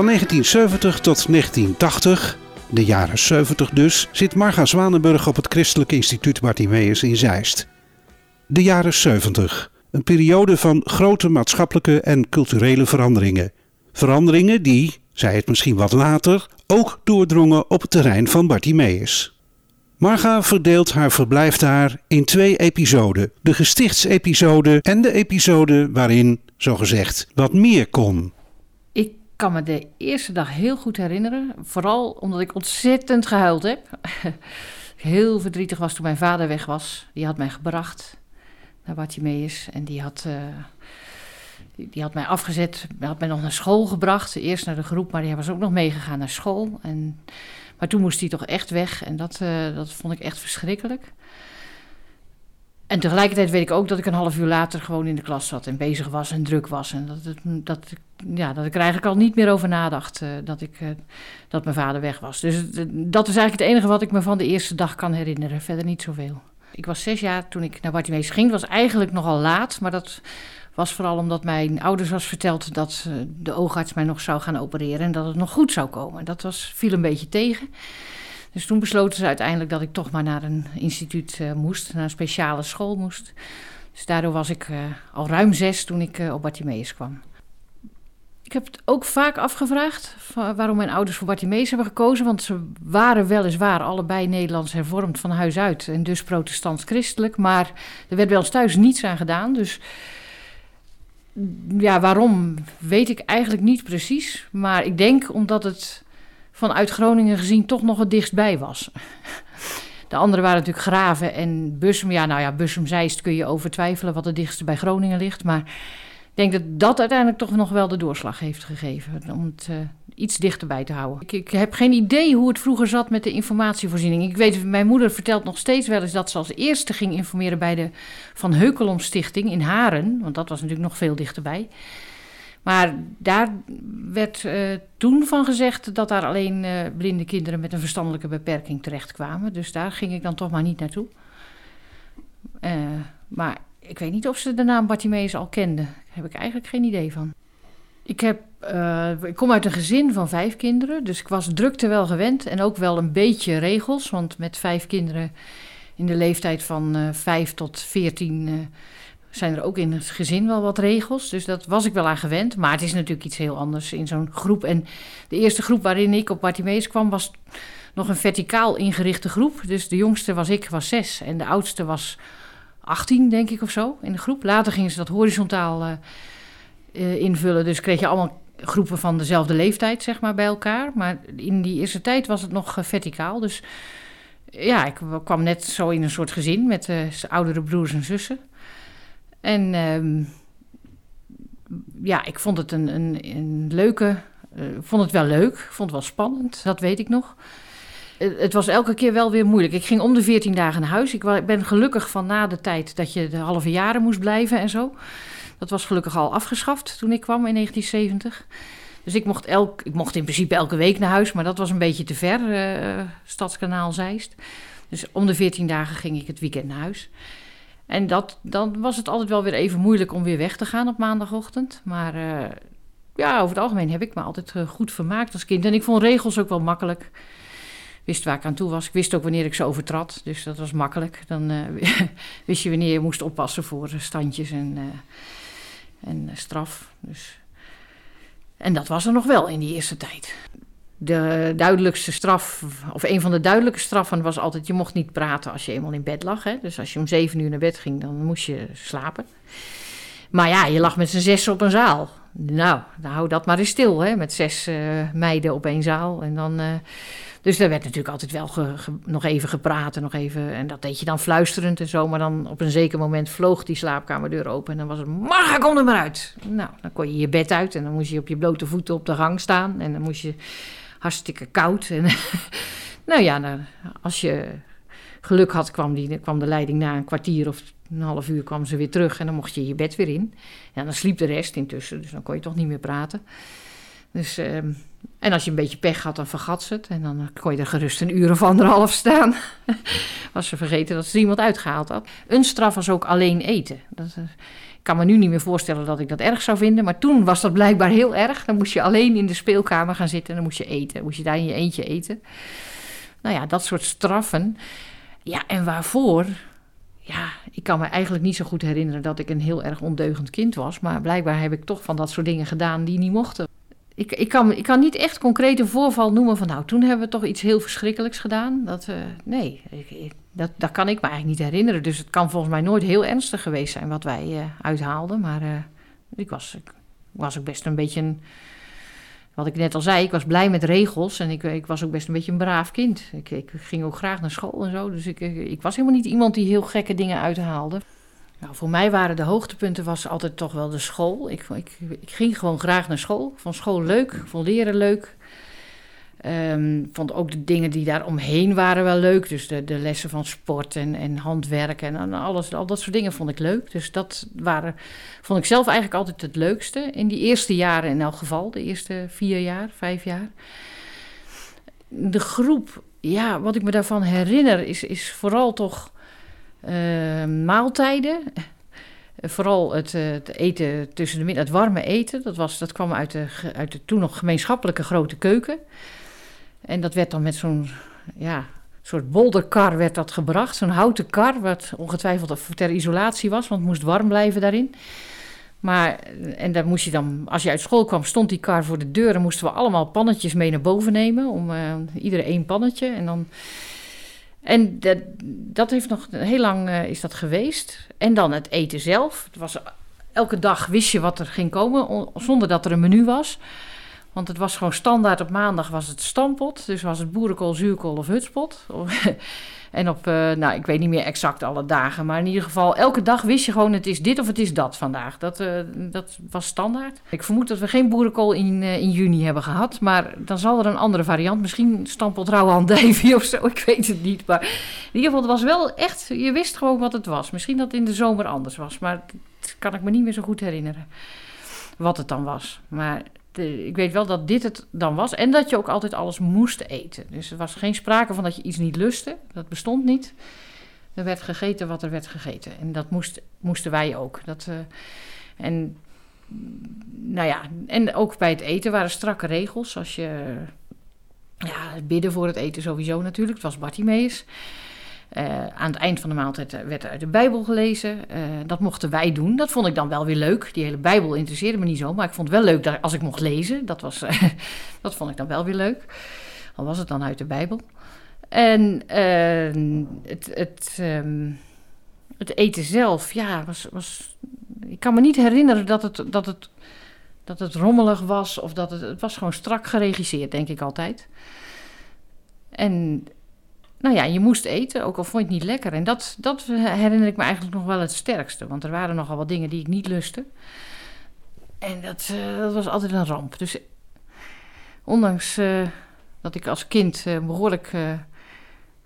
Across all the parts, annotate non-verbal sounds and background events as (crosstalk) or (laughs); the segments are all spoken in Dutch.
Van 1970 tot 1980, de jaren 70 dus, zit Marga Zwanenburg op het Christelijk Instituut Bartimeus in Zeist. De jaren 70, een periode van grote maatschappelijke en culturele veranderingen. Veranderingen die, zei het misschien wat later, ook doordrongen op het terrein van Bartimeus. Marga verdeelt haar verblijf daar in twee episoden: de gestichtsepisode en de episode waarin, zogezegd, wat meer kon. Kan me de eerste dag heel goed herinneren. Vooral omdat ik ontzettend gehuild heb. (laughs) heel verdrietig was toen mijn vader weg was. Die had mij gebracht naar Bartimeus. En die had, uh, die, die, had mij afgezet. had mij nog naar school gebracht. Eerst naar de groep, maar hij was ook nog meegegaan naar school. En, maar toen moest hij toch echt weg. En dat, uh, dat vond ik echt verschrikkelijk. En tegelijkertijd weet ik ook dat ik een half uur later gewoon in de klas zat en bezig was en druk was. En dat, het, dat, ja, dat ik er eigenlijk al niet meer over nadacht uh, dat, ik, uh, dat mijn vader weg was. Dus dat is eigenlijk het enige wat ik me van de eerste dag kan herinneren. Verder niet zoveel. Ik was zes jaar toen ik naar Bartimeus ging. Was eigenlijk nogal laat, maar dat was vooral omdat mijn ouders was verteld dat de oogarts mij nog zou gaan opereren en dat het nog goed zou komen. Dat was, viel een beetje tegen. Dus toen besloten ze uiteindelijk dat ik toch maar naar een instituut uh, moest, naar een speciale school moest. Dus daardoor was ik uh, al ruim zes toen ik uh, op Bartimeus kwam. Ik heb het ook vaak afgevraagd waarom mijn ouders voor Bartimeus hebben gekozen. Want ze waren weliswaar allebei Nederlands hervormd van huis uit en dus protestants-christelijk. Maar er werd bij ons thuis niets aan gedaan. Dus ja, waarom weet ik eigenlijk niet precies. Maar ik denk omdat het vanuit Groningen gezien toch nog het dichtstbij was. De andere waren natuurlijk Graven en Bussum. Ja, nou ja, Bussum-Zeist kun je over twijfelen wat het dichtste bij Groningen ligt. Maar ik denk dat dat uiteindelijk toch nog wel de doorslag heeft gegeven. Om het uh, iets dichterbij te houden. Ik, ik, heb geen idee hoe het vroeger zat met de informatievoorziening. Ik weet, mijn moeder vertelt nog steeds wel eens dat ze als eerste ging informeren bij de Van Heukelom Stichting in Haren. Want dat was natuurlijk nog veel dichterbij. Maar daar werd uh, toen van gezegd dat daar alleen uh, blinde kinderen met een verstandelijke beperking terechtkwamen. Dus daar ging ik dan toch maar niet naartoe. Uh, maar ik weet niet of ze de naam Bartimeus al kenden. Daar heb ik eigenlijk geen idee van. Ik, heb, ik kom uit een gezin van vijf kinderen, dus ik was drukte wel gewend en ook wel een beetje regels. Want met vijf kinderen in de leeftijd van vijf tot veertien zijn er ook in het gezin wel wat regels. Dus dat was ik wel aan gewend. Maar het is natuurlijk iets heel anders in zo'n groep. En de eerste groep waarin ik op Bartimeus kwam was nog een verticaal ingerichte groep. Dus de jongste was ik, was zes. En de oudste was 18, denk ik of zo, in de groep. Later gingen ze dat horizontaal uh, uh, invullen. Dus kreeg je allemaal groepen van dezelfde leeftijd, zeg maar, bij elkaar. Maar in die eerste tijd was het nog uh, verticaal. Dus ja, ik kwam net zo in een soort gezin met oudere broers en zussen. En um, ja, ik vond het een, een, een leuke. Uh, vond het wel leuk. Vond het wel spannend, dat weet ik nog. Uh, het was elke keer wel weer moeilijk. Ik ging om de 14 dagen naar huis. Ik, ben gelukkig van na de tijd dat je de halve jaren moest blijven en zo. Dat was gelukkig al afgeschaft toen ik kwam in 1970. Dus ik mocht, elk, ik mocht in principe elke week naar huis, maar dat was een beetje te ver, uh, Stadskanaal Zeist. Dus om de 14 dagen ging ik het weekend naar huis. En dat, dan was het altijd wel weer even moeilijk om weer weg te gaan op maandagochtend. Maar uh, ja, over het algemeen heb ik me altijd uh, goed vermaakt als kind. En ik vond regels ook wel makkelijk. Wist waar ik aan toe was. Ik wist ook wanneer ik ze overtrad. Dus dat was makkelijk. Dan uh, (laughs) wist je wanneer je moest oppassen voor standjes en, en straf. Dus. En dat was er nog wel in die eerste tijd. De duidelijkste straf, of een van de duidelijke straffen, was altijd: je mocht niet praten als je eenmaal in bed lag. Hè? Dus als je om zeven uur naar bed ging, dan moest je slapen. Maar ja, je lag met z'n zes op een zaal. Nou, dan hou dat maar eens stil, hè? met zes uh, meiden op één zaal. En dan, uh, dus daar werd natuurlijk altijd wel nog even gepraat en nog even. En dat deed je dan fluisterend en zo. Maar dan op een zeker moment vloog die slaapkamerdeur open. En dan was het: Marga, kom er maar uit. Nou, dan kon je je bed uit en dan moest je op je blote voeten op de gang staan. En dan moest je hartstikke koud. En (laughs) nou ja, nou, als je geluk had, kwam, die, kwam de leiding na een kwartier of een half uur kwam ze weer terug en dan mocht je je bed weer in. Ja, dan sliep de rest intussen, dus dan kon je toch niet meer praten. Dus, ehm, en als je een beetje pech had, dan vergat ze het. En dan kon je er gerust een uur of anderhalf staan. (laughs) was ze vergeten dat ze iemand uitgehaald had. Een straf was ook alleen eten. Dat, uh, ik kan me nu niet meer voorstellen dat ik dat erg zou vinden. Maar toen was dat blijkbaar heel erg. Dan moest je alleen in de speelkamer gaan zitten en dan moest je eten. Dan moest je daar in je eentje eten. Nou ja, dat soort straffen. Ja, en waarvoor? Ja, ik kan me eigenlijk niet zo goed herinneren dat ik een heel erg ondeugend kind was. Maar blijkbaar heb ik toch van dat soort dingen gedaan die niet mochten. Ik, ik, kan, ik kan niet echt concreet een voorval noemen van nou, toen hebben we toch iets heel verschrikkelijks gedaan. Dat, nee, ik, dat, dat kan ik me eigenlijk niet herinneren. Dus het kan volgens mij nooit heel ernstig geweest zijn wat wij uh, uithaalden. Maar uh, ik, was, was ook best een beetje een, wat ik net al zei, ik was blij met regels en ik, ik was ook best een beetje een braaf kind. Ik, ik ging ook graag naar school en zo. Dus ik, ik was helemaal niet iemand die heel gekke dingen uithaalde. Nou, voor mij waren de hoogtepunten was altijd toch wel de school. Ik, ik, ik ging gewoon graag naar school. Vond school leuk, vond leren leuk. Um, vond ook de dingen die daar omheen waren wel leuk. Dus de, de lessen van sport en, en handwerk en alles, al dat soort dingen vond ik leuk. Dus dat waren, vond ik zelf eigenlijk altijd het leukste. In die eerste jaren in elk geval, de eerste vier jaar, vijf jaar. De groep, ja, wat ik me daarvan herinner, is, is vooral toch uh, maaltijden. Vooral het, het, eten tussen de het warme eten. Dat, was, dat kwam uit de, uit de toen nog gemeenschappelijke grote keuken. En dat werd dan met zo'n ja, soort bolderkar werd dat gebracht. Zo'n houten kar, wat ongetwijfeld ter isolatie was, want het moest warm blijven daarin. Maar, en daar moest je dan, als je uit school kwam, stond die kar voor de deur en moesten we allemaal pannetjes mee naar boven nemen. Om uh, iedereen één pannetje. En dan. En dat, dat heeft nog heel lang uh, is dat geweest. En dan het eten zelf. Het was, elke dag wist je wat er ging komen, zonder dat er een menu was. Want het was gewoon standaard op maandag was het stampot. Dus was het boerenkool, zuurkool of hutspot. (laughs) en op, uh, nou ik weet niet meer exact alle dagen. Maar in ieder geval, elke dag wist je gewoon het is dit of het is dat vandaag. Dat, uh, dat was standaard. Ik vermoed dat we geen boerenkool in, uh, in juni hebben gehad. Maar dan zal er een andere variant. Misschien stampot rauwe andijvie (laughs) of zo. Ik weet het niet. Maar in ieder geval, het was wel echt... Je wist gewoon wat het was. Misschien dat het in de zomer anders was. Maar dat kan ik me niet meer zo goed herinneren. Wat het dan was. Maar de, ik weet wel dat dit het dan was. En dat je ook altijd alles moest eten. Dus er was geen sprake van dat je iets niet lustte. Dat bestond niet. Er werd gegeten wat er werd gegeten. En dat moest, moesten wij ook. Dat, uh, en, nou ja, en ook bij het eten waren strakke regels. Als je. Ja, bidden voor het eten sowieso natuurlijk. Het was Bartimeus. Uh, aan het eind van de maaltijd werd er uit de Bijbel gelezen. Uh, dat mochten wij doen. Dat vond ik dan wel weer leuk. Die hele Bijbel interesseerde me niet zo. Maar ik vond het wel leuk dat, als ik mocht lezen. Dat, was, (laughs) dat vond ik dan wel weer leuk. Al was het dan uit de Bijbel. En het, het, um, het, eten zelf, ja, was, was. Ik kan me niet herinneren dat het, dat het, dat het rommelig was. Of dat het. Het was gewoon strak geregisseerd, denk ik altijd. En nou ja, je moest eten, ook al vond je het niet lekker. En dat, dat herinner ik me eigenlijk nog wel het sterkste. Want er waren nogal wat dingen die ik niet lustte. En dat, uh, dat was altijd een ramp. Dus ondanks uh, dat ik als kind behoorlijk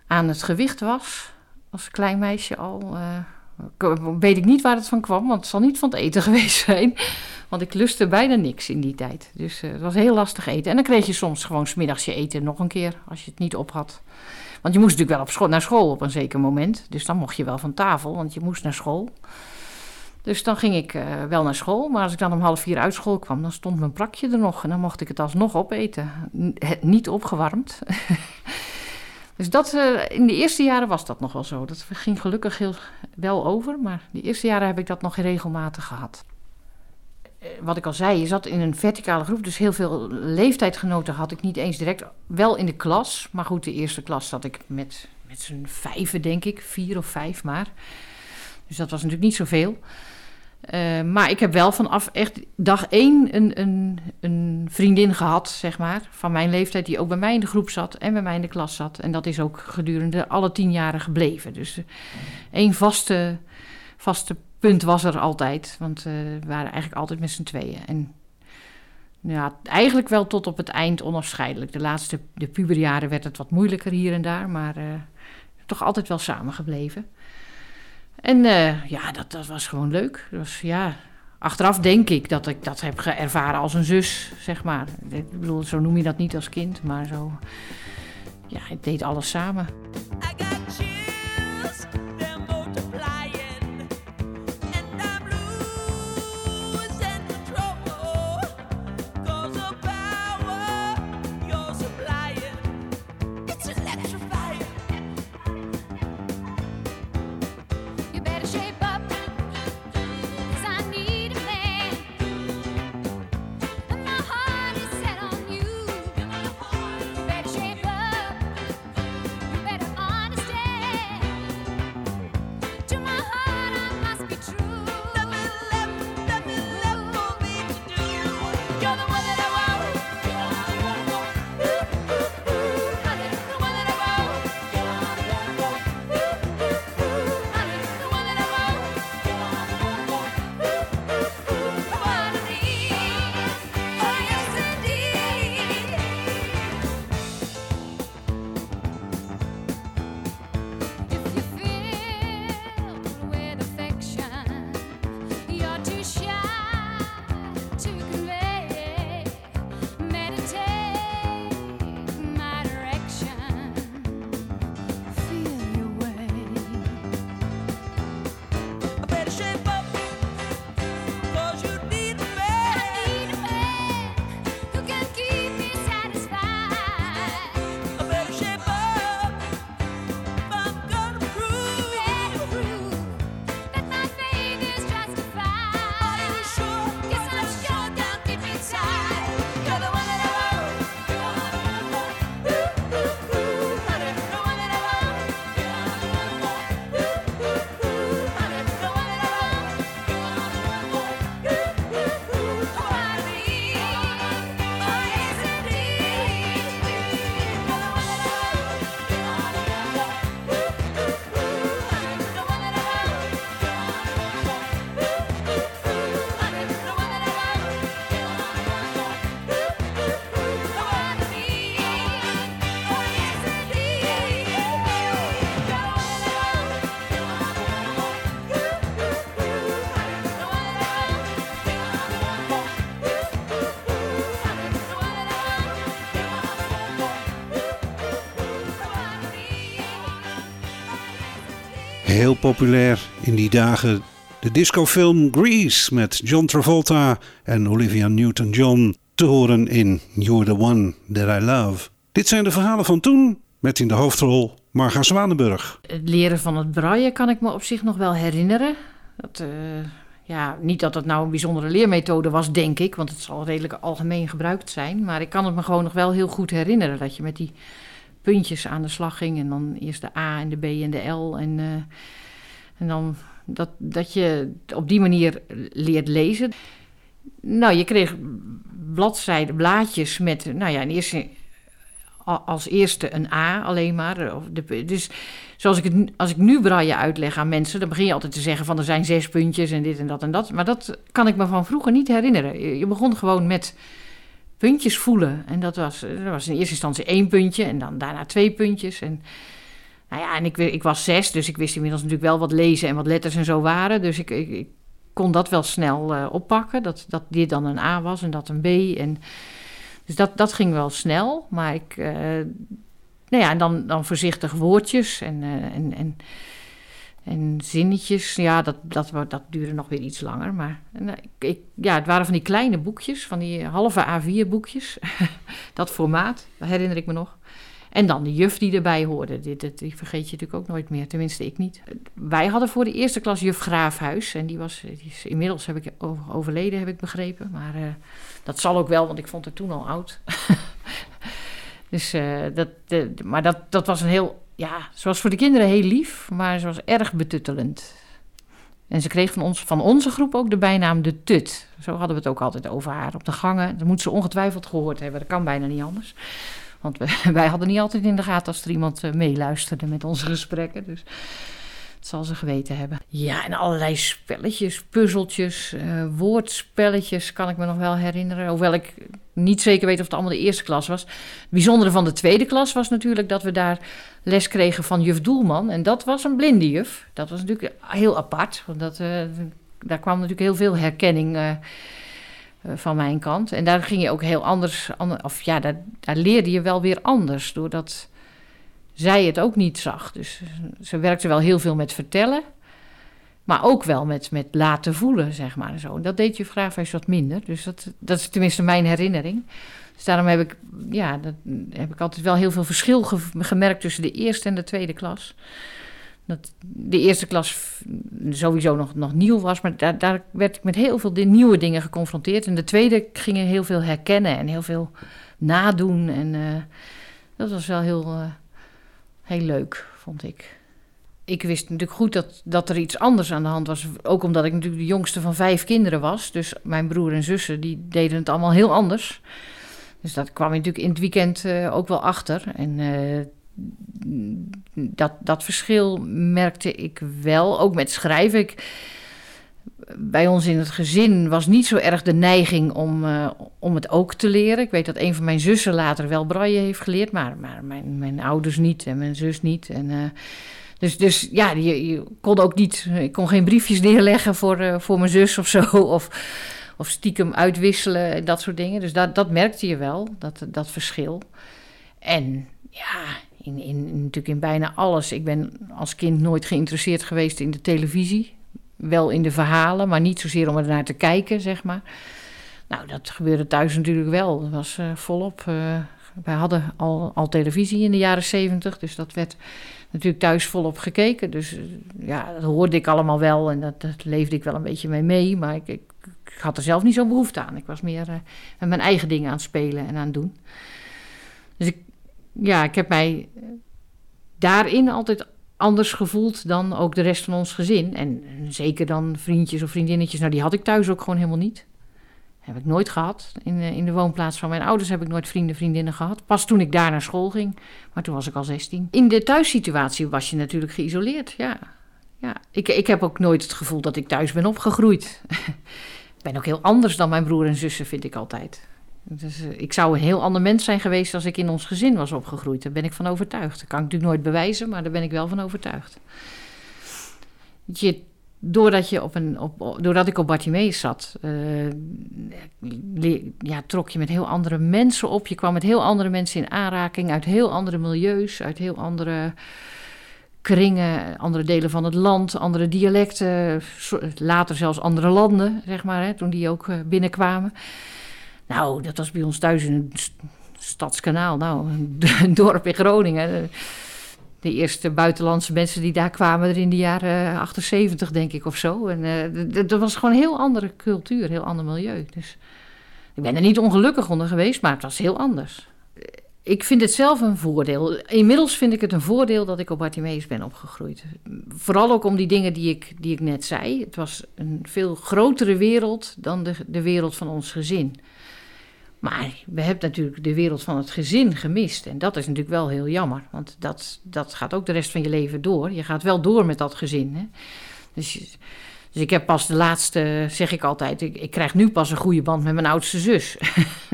aan het gewicht was, als klein meisje al, weet ik niet waar het van kwam. Want het zal niet van het eten (laughs) geweest zijn. Want ik lustte bijna niks in die tijd. Dus het was heel lastig eten. En dan kreeg je soms gewoon smiddags je eten nog een keer, als je het niet op had. Want je moest natuurlijk wel op school, naar school op een zeker moment. Dus dan mocht je wel van tafel, want je moest naar school. Dus dan ging ik uh, wel naar school. Maar als ik dan om half vier uit school kwam, dan stond mijn prakje er nog. En dan mocht ik het alsnog opeten. Niet opgewarmd. (laughs) dus dat, uh, in de eerste jaren was dat nog wel zo. Dat ging gelukkig heel wel over. Maar de eerste jaren heb ik dat nog regelmatig gehad wat ik al zei, je zat in een verticale groep, dus heel veel leeftijdgenoten had ik niet eens direct. Wel in de klas, maar goed, de eerste klas zat ik met, met z'n vijven, denk ik, vier of vijf maar. Dus dat was natuurlijk niet zoveel. Uh, maar ik heb wel vanaf echt dag één een, een, een vriendin gehad, zeg maar, van mijn leeftijd, die ook bij mij in de groep zat en bij mij in de klas zat. En dat is ook gedurende alle tien jaren gebleven. Dus uh, één vaste, vaste punt was er altijd. Want uh, we waren eigenlijk altijd met z'n tweeën. En Ja, eigenlijk wel tot op het eind onafscheidelijk. De laatste, de puberjaren werd het wat moeilijker hier en daar, maar uh, toch altijd wel samengebleven. En uh, ja, dat, dat was gewoon leuk. was, ja, achteraf denk ik dat ik dat heb ervaren als een zus, zeg maar. Ik bedoel, zo noem je dat niet als kind, maar zo... Ja, ik deed alles samen. Heel populair in die dagen de discofilm Grease met John Travolta en Olivia Newton-John te horen in You're the One That I Love. Dit zijn de verhalen van toen met in de hoofdrol Marga Zwanenburg. Het leren van het braaien kan ik me op zich nog wel herinneren. Dat, uh, ja, niet dat het nou een bijzondere leermethode was, denk ik, want het zal redelijk algemeen gebruikt zijn. Maar ik kan het me gewoon nog wel heel goed herinneren dat je met die puntjes aan de slag ging. En dan eerst de A en de B en de L. En, uh, en dan dat, dat je op die manier leert lezen. Nou, je kreeg bladzijden, blaadjes met, nou ja, in eerste, als eerste een A alleen maar. Dus zoals ik het, als ik nu braille uitleg aan mensen, dan begin je altijd te zeggen van er zijn zes puntjes en dit en dat en dat. Maar dat kan ik me van vroeger niet herinneren. Je begon gewoon met puntjes voelen. En dat was, was in eerste instantie één puntje en dan daarna twee puntjes. En, nou ja, en ik, ik was zes, dus ik wist inmiddels natuurlijk wel wat lezen en wat letters en zo waren. Dus ik, ik, kon dat wel snel uh, oppakken, dat, dat dit dan een A was en dat een B. En, dus dat, dat ging wel snel, maar ik... Uh, nou ja, en dan, dan voorzichtig woordjes en, uh, en, en en zinnetjes, ja, dat, dat, dat duurde nog weer iets langer. Maar ik, ja, het waren van die kleine boekjes, van die halve A4-boekjes. (laughs) dat formaat, herinner ik me nog. En dan de juf die erbij hoorde. Die vergeet je natuurlijk ook nooit meer, tenminste ik niet. Wij hadden voor de eerste klas juf Graafhuis. En die was, die is, inmiddels heb ik overleden, heb ik begrepen. Maar uh, dat zal ook wel, want ik vond haar toen al oud. (laughs) dus, uh, dat, maar dat, dat was een heel ja, ze was voor de kinderen heel lief, maar ze was erg betuttelend. En ze kreeg van, ons, van onze groep ook de bijnaam de Tut. Zo hadden we het ook altijd over haar op de gangen. Dat moet ze ongetwijfeld gehoord hebben, dat kan bijna niet anders. Want (laughs) wij hadden niet altijd in de gaten als er iemand eh, meeluisterde met onze gesprekken. Dus Zal ze geweten hebben. Ja, en allerlei spelletjes, puzzeltjes, uh, woordspelletjes kan ik me nog wel herinneren. Hoewel ik niet zeker weet of het allemaal de eerste klas was. Het bijzondere van de tweede klas was natuurlijk dat we daar les kregen van juf Doelman. En dat was een blinde juf. Dat was natuurlijk heel apart. Want dat, uh, daar kwam natuurlijk heel veel herkenning uh, van mijn kant. En daar ging je ook heel anders, of ja, daar, daar leerde je wel weer anders. Doordat zij het ook niet zag. Dus ze werkte wel heel veel met vertellen. Maar ook wel met, met laten voelen, zeg maar. Zo. Dat deed je Graafhuis wat minder. Dus dat, dat is tenminste mijn herinnering. Dus daarom heb ik, ja, dat, heb ik altijd wel heel veel verschil gemerkt tussen de eerste en de tweede klas. Dat de eerste klas sowieso nog, nog nieuw was, maar daar, daar werd ik met heel veel nieuwe dingen geconfronteerd. En de tweede ging heel veel herkennen en heel veel nadoen. En uh, dat was wel heel, uh, heel leuk, vond ik. Ik wist natuurlijk goed dat, dat er iets anders aan de hand was. Ook omdat ik natuurlijk de jongste van vijf kinderen was. Dus mijn broer en zussen die deden het allemaal heel anders. Dus dat kwam natuurlijk in het weekend uh, ook wel achter. En uh, dat, dat verschil merkte ik wel, ook met schrijven. Ik, bij ons in het gezin was niet zo erg de neiging om, uh, om het ook te leren. Ik weet dat een van mijn zussen later wel braille heeft geleerd, maar, maar mijn, mijn ouders niet en mijn zus niet. En, uh, dus, dus ja, je, je, kon ook niet, ik kon geen briefjes neerleggen voor, uh, voor mijn zus of zo. (laughs) Of, of stiekem uitwisselen en dat soort dingen. Dus dat, dat merkte je wel, dat, dat verschil. En ja, in, in, natuurlijk in bijna alles. Ik ben als kind nooit geïnteresseerd geweest in de televisie. Wel in de verhalen, maar niet zozeer om er naar te kijken, zeg maar. Nou, dat gebeurde thuis natuurlijk wel. Dat was uh, volop. Uh, wij hadden al, al televisie in de jaren zeventig, dus dat werd natuurlijk thuis volop gekeken. Dus uh, ja, dat hoorde ik allemaal wel en dat, dat leefde ik wel een beetje mee mee. Maar ik, ik, had er zelf niet zo'n behoefte aan. Ik was meer met mijn eigen dingen aan het spelen en aan het doen. Dus ik, ja, ik heb mij daarin altijd anders gevoeld dan ook de rest van ons gezin. En zeker dan vriendjes of vriendinnetjes. Nou, die had ik thuis ook gewoon helemaal niet. Heb ik nooit gehad. In, in de woonplaats van mijn ouders heb ik nooit vrienden, vriendinnen gehad. Pas toen ik daar naar school ging. Maar toen was ik al 16. In de thuissituatie was je natuurlijk geïsoleerd. Ja, ja. Ik, ik heb ook nooit het gevoel dat ik thuis ben opgegroeid. (laughs) ik ben ook heel anders dan mijn broer en zussen, vind ik altijd. Dus, uh, ik zou een heel ander mens zijn geweest als ik in ons gezin was opgegroeid. Daar ben ik van overtuigd. Dat kan ik natuurlijk nooit bewijzen, maar daar ben ik wel van overtuigd. Je, doordat, je op een, op, doordat ik op Bartimeus zat, uh, ja, trok je met heel andere mensen op. Je kwam met heel andere mensen in aanraking, uit heel andere milieus, uit heel andere kringen, andere delen van het land, andere dialecten, later zelfs andere landen, zeg maar, hè, toen die ook uh, binnenkwamen. Nou, dat was bij ons thuis het stadskanaal. Nou, een (laughs) dorp in Groningen. De eerste buitenlandse mensen die daar kwamen er in de jaren 78, denk ik, of zo. En uh, dat was gewoon een heel andere cultuur, heel ander milieu. Dus ik ben er niet ongelukkig onder geweest, maar het was heel anders. Ik vind het zelf een voordeel. Inmiddels vind ik het een voordeel dat ik op Bartimeus ben opgegroeid. Vooral ook om die dingen die ik, die ik net zei. Het was een veel grotere wereld dan de, de wereld van ons gezin. Maar we hebben natuurlijk de wereld van het gezin gemist. En dat is natuurlijk wel heel jammer. Want dat, dat gaat ook de rest van je leven door. Je gaat wel door met dat gezin. Hè? Dus, dus ik heb pas de laatste, zeg ik altijd, ik, ik krijg nu pas een goede band met mijn oudste zus.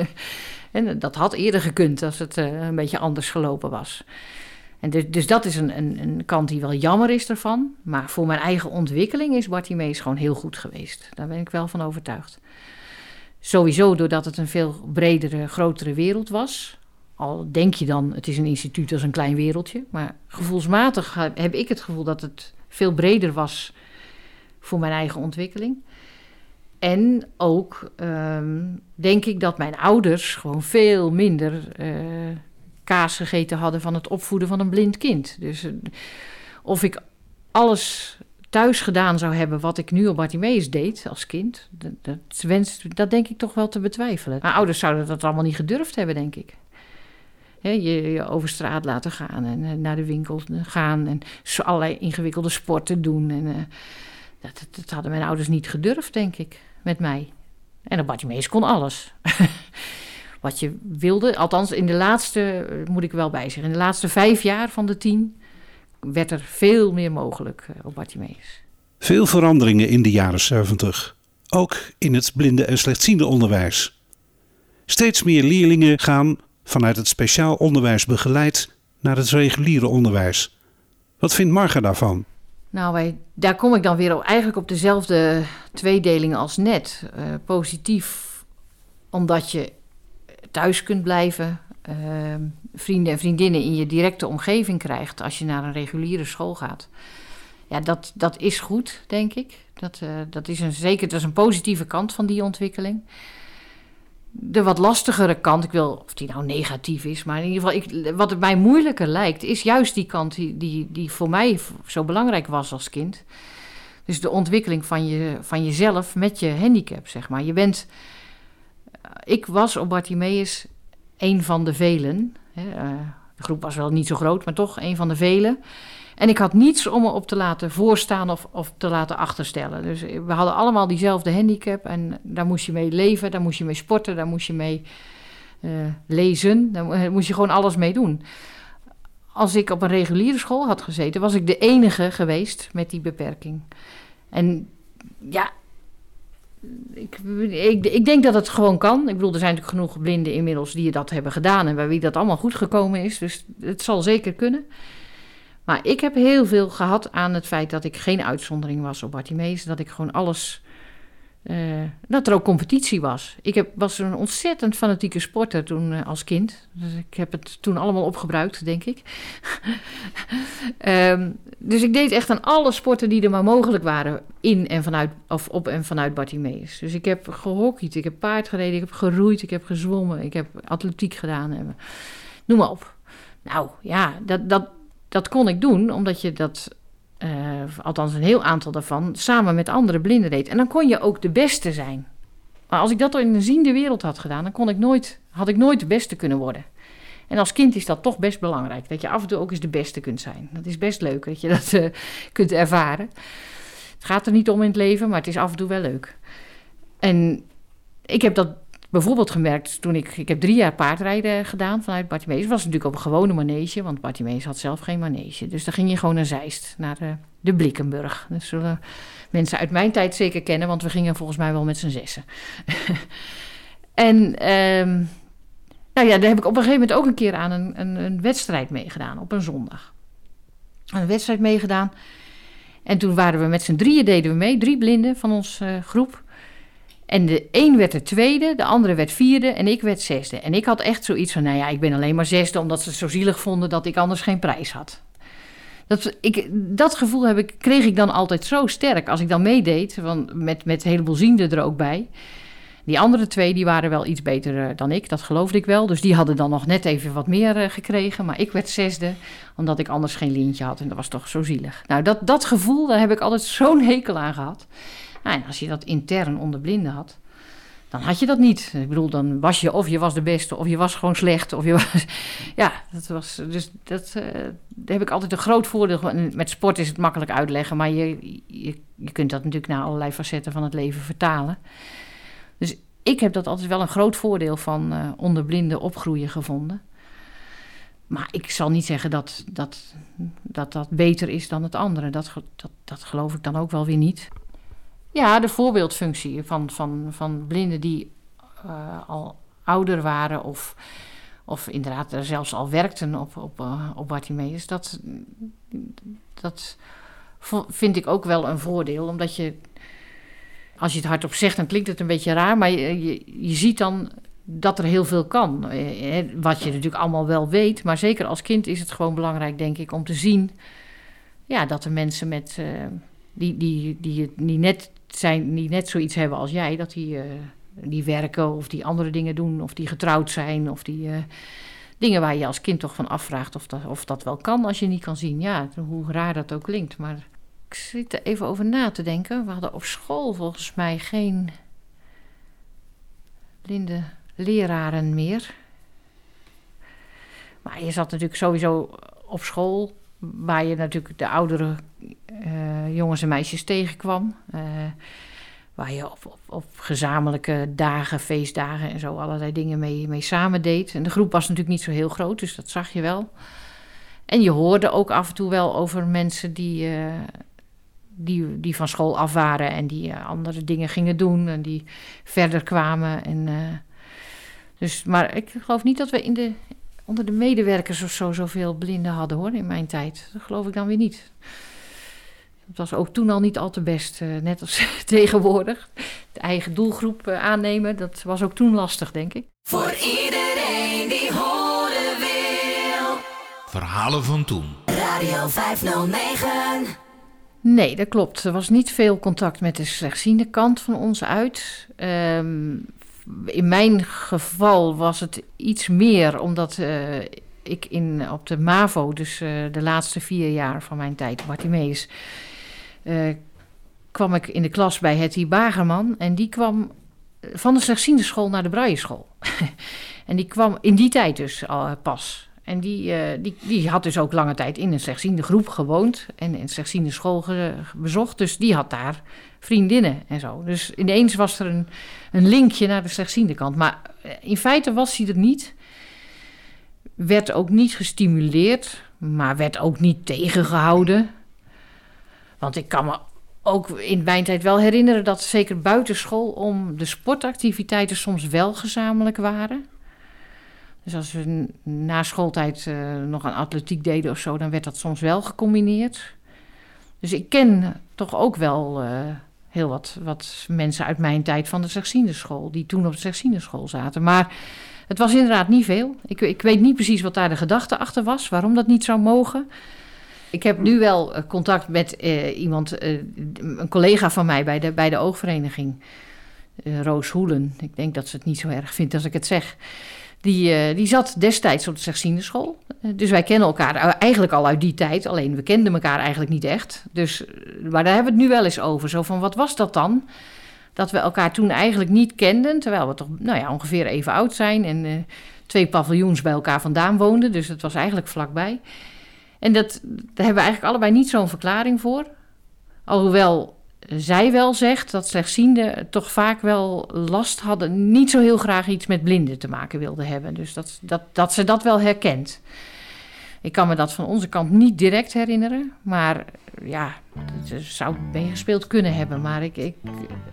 (laughs) en dat had eerder gekund als het uh, een beetje anders gelopen was. En dus, dus dat is een, een, een, kant die wel jammer is ervan. Maar voor mijn eigen ontwikkeling is Bartimeus gewoon heel goed geweest. Daar ben ik wel van overtuigd. Sowieso doordat het een veel bredere, grotere wereld was. Al denk je dan, het is een instituut als een klein wereldje. Maar gevoelsmatig heb ik het gevoel dat het veel breder was voor mijn eigen ontwikkeling. En ook um, denk ik dat mijn ouders gewoon veel minder uh, kaas gegeten hadden van het opvoeden van een blind kind. Dus uh, of ik alles thuis gedaan zou hebben wat ik nu op Bartimeus deed als kind, dat, dat, dat denk ik toch wel te betwijfelen. Mijn ouders zouden dat allemaal niet gedurfd hebben, denk ik. Je, over straat laten gaan en uh, naar de winkel gaan en allerlei ingewikkelde sporten doen. En, uh, dat, dat, hadden mijn ouders niet gedurfd, denk ik, met mij. En op Bartimeus kon alles. (laughs) Wat je wilde, althans in de laatste, moet ik wel bij zeggen, in de laatste vijf jaar van de tien werd er veel meer mogelijk op Bartimeus. Veel veranderingen in de jaren 70. Ook in het blinde en slechtziende onderwijs. Steeds meer leerlingen gaan vanuit het speciaal onderwijs begeleid naar het reguliere onderwijs. Wat vindt Marga daarvan? Nou, wij, daar kom ik dan weer op, eigenlijk op dezelfde tweedeling als net. Uh, positief omdat je thuis kunt blijven, uh, vrienden en vriendinnen in je directe omgeving krijgt als je naar een reguliere school gaat. Ja, dat, dat is goed, denk ik. Dat, uh, dat is een, zeker dat is een positieve kant van die ontwikkeling de wat lastigere kant, ik wil of die nou negatief is, maar in ieder geval, ik, wat het mij moeilijker lijkt, is juist die kant die, die, die voor mij zo belangrijk was als kind. Dus de ontwikkeling van, je, van jezelf met je handicap, zeg maar. Je bent, eh, ik was op Bartimeus een van de velen. Uh, de groep was wel niet zo groot, maar toch een van de velen. En ik had niets om me op te laten voorstaan of, of te laten achterstellen. Dus we hadden allemaal diezelfde handicap en daar moest je mee leven, daar moest je mee sporten, daar moest je mee uh, lezen, daar moest je gewoon alles mee doen. Als ik op een reguliere school had gezeten, was ik de enige geweest met die beperking. En ja, ik, ik, denk dat het gewoon kan. Ik bedoel, er zijn natuurlijk genoeg blinden inmiddels die dat hebben gedaan en bij wie dat allemaal goed gekomen is. Dus het zal zeker kunnen. Maar ik heb heel veel gehad aan het feit dat ik geen uitzondering was op Bartimeus. Dat ik gewoon alles. Uh, dat er ook competitie was. Ik heb, was een ontzettend fanatieke sporter toen uh, als kind. Dus ik heb het toen allemaal opgebruikt, denk ik. um, (laughs) dus ik deed echt aan alle sporten die er maar mogelijk waren. In en vanuit, of op en vanuit Bartimeus. Dus ik heb gehockeyd, ik heb paard gereden, ik heb geroeid, ik heb gezwommen, ik heb atletiek gedaan. Noem maar op. Nou ja, dat, dat, dat kon ik doen omdat je dat, uh, althans een heel aantal daarvan, samen met andere blinden deed. En dan kon je ook de beste zijn. Maar als ik dat in een ziende wereld had gedaan, dan kon ik nooit, had ik nooit de beste kunnen worden. En als kind is dat toch best belangrijk. Dat je af en toe ook eens de beste kunt zijn. Dat is best leuk dat je dat uh, kunt ervaren. Het gaat er niet om in het leven, maar het is af en toe wel leuk. En ik heb dat bijvoorbeeld gemerkt toen ik... Ik heb drie jaar paardrijden gedaan vanuit Bartimeus. Het was natuurlijk op een gewone manege, want Bartimeus had zelf geen manege. Dus dan ging je gewoon naar Zeist, naar de, de Blikkenburg. Dat zullen mensen uit mijn tijd zeker kennen, want we gingen volgens mij wel met z'n zessen. (laughs) en um, nou ja, daar heb ik op een gegeven moment ook een keer aan een, een, een wedstrijd meegedaan, op een zondag. Een wedstrijd meegedaan. En toen waren we met z'n drieën, deden we mee, drie blinden van onze uh, groep. En de een werd de tweede, de andere werd vierde en ik werd zesde. En ik had echt zoiets van, nou ja, ik ben alleen maar zesde... omdat ze het zo zielig vonden dat ik anders geen prijs had. Dat, ik, dat gevoel heb ik, kreeg ik dan altijd zo sterk als ik dan meedeed... Met, met een heleboel zienden er ook bij. Die andere twee die waren wel iets beter uh, dan ik, dat geloofde ik wel. Dus die hadden dan nog net even wat meer uh, gekregen. Maar ik werd zesde, omdat ik anders geen lintje had. En dat was toch zo zielig. Nou, dat, dat gevoel, daar heb ik altijd zo'n hekel aan gehad. Nou, als je dat intern onder blinden had, dan had je dat niet. Ik bedoel, dan was je of je was de beste, of je was gewoon slecht. Of je was, (laughs) ja, dat was. Dus dat, uh, daar heb ik altijd een groot voordeel. Met sport is het makkelijk uitleggen, maar je, je, je kunt dat natuurlijk naar allerlei facetten van het leven vertalen. Dus ik heb dat altijd wel een groot voordeel van uh, onder blinden opgroeien gevonden. Maar ik zal niet zeggen dat dat, dat, dat beter is dan het andere. Dat, dat, dat geloof ik dan ook wel weer niet. Ja, de voorbeeldfunctie van, van, van blinden die uh, al ouder waren of, of inderdaad zelfs al werkten op, op, uh, op Bartimeus, dat, dat vind ik ook wel een voordeel. Omdat je, als je het hardop zegt, dan klinkt het een beetje raar, maar je, je, je ziet dan dat er heel veel kan. Eh, wat je natuurlijk allemaal wel weet, maar zeker als kind is het gewoon belangrijk, denk ik, om te zien ja, dat er mensen met, uh, die, die, die, die net zijn die net zoiets hebben als jij, dat die, uh, die werken of die andere dingen doen, of die getrouwd zijn, of die uh, dingen waar je als kind toch van afvraagt of dat, of dat wel kan als je niet kan zien. Ja, hoe raar dat ook klinkt. Maar ik zit er even over na te denken. We hadden op school volgens mij geen blinde leraren meer. Maar je zat natuurlijk sowieso op school waar je natuurlijk de oudere uh, jongens en meisjes tegenkwam. Uh, waar je op, op, gezamenlijke dagen, feestdagen en zo allerlei dingen mee, mee samen deed. En de groep was natuurlijk niet zo heel groot, dus dat zag je wel. En je hoorde ook af en toe wel over mensen die, uh, die, die van school af waren en die andere dingen gingen doen en die verder kwamen. En, dus, maar ik geloof niet dat we in de, onder de medewerkers of zo zoveel blinden hadden hoor in mijn tijd. Dat geloof ik dan weer niet. Het was ook toen al niet al te best, net als (laughs) tegenwoordig. De eigen doelgroep aannemen, dat was ook toen lastig, denk ik. Voor iedereen die horen wil. Verhalen van toen. Radio 509. Nee, dat klopt. Er was niet veel contact met de slechtziende kant van ons uit. Um, in mijn geval was het iets meer, omdat uh, ik in, op de MAVO, dus uh, de laatste vier jaar van mijn tijd, Bartimeus, uh, kwam ik in de klas bij Hetty Bagerman. En die kwam van de slechtziende school naar de Brailleschool. (laughs) en die kwam in die tijd dus al pas. En die, die, die had dus ook lange tijd in een slechtziende groep gewoond en een slechtziende school bezocht. Dus die had daar vriendinnen en zo. Dus ineens was er een, een linkje naar de slechtziende kant. Maar in feite was hij er niet. Werd ook niet gestimuleerd, maar werd ook niet tegengehouden. Want ik kan me ook in mijn tijd wel herinneren dat zeker buitenschool om de sportactiviteiten soms wel gezamenlijk waren. Dus als we na schooltijd uh, nog aan atletiek deden of zo, dan werd dat soms wel gecombineerd. Dus ik ken toch ook wel uh, heel wat, wat mensen uit mijn tijd van de Slechtzienderschool, die toen op de Slechtzienderschool zaten. Maar het was inderdaad niet veel. Ik, ik weet niet precies wat daar de gedachte achter was, waarom dat niet zou mogen. Ik heb nu wel uh, contact met iemand, een collega van mij bij de, bij de oogvereniging, Roos Hoelen. Ik denk dat ze het niet zo erg vindt als ik het zeg. Die, uh, die zat destijds op de slechtziende. Uh, dus wij kennen elkaar eigenlijk al uit die tijd. Alleen we kenden elkaar eigenlijk niet echt. Dus, maar daar hebben we het nu wel eens over. Zo van, wat was dat dan? Dat we elkaar toen eigenlijk niet kenden. Terwijl we toch nou ja, ongeveer even oud zijn. En uh, twee paviljoens bij elkaar vandaan woonden. Dus het was eigenlijk vlakbij. En dat, daar hebben we eigenlijk allebei niet zo'n verklaring voor. Alhoewel zij wel zegt dat slechtzienden toch vaak wel last hadden, niet zo heel graag iets met blinden te maken wilden hebben. Dus dat, dat, dat ze dat wel herkent. Ik kan me dat van onze kant niet direct herinneren, maar ja, het zou meegespeeld kunnen hebben. Maar ik, ik,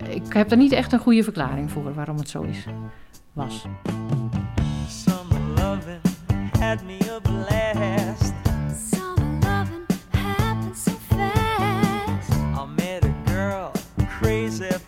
ik heb er niet echt een goede verklaring voor waarom het zo is, was. Loving had me a. myself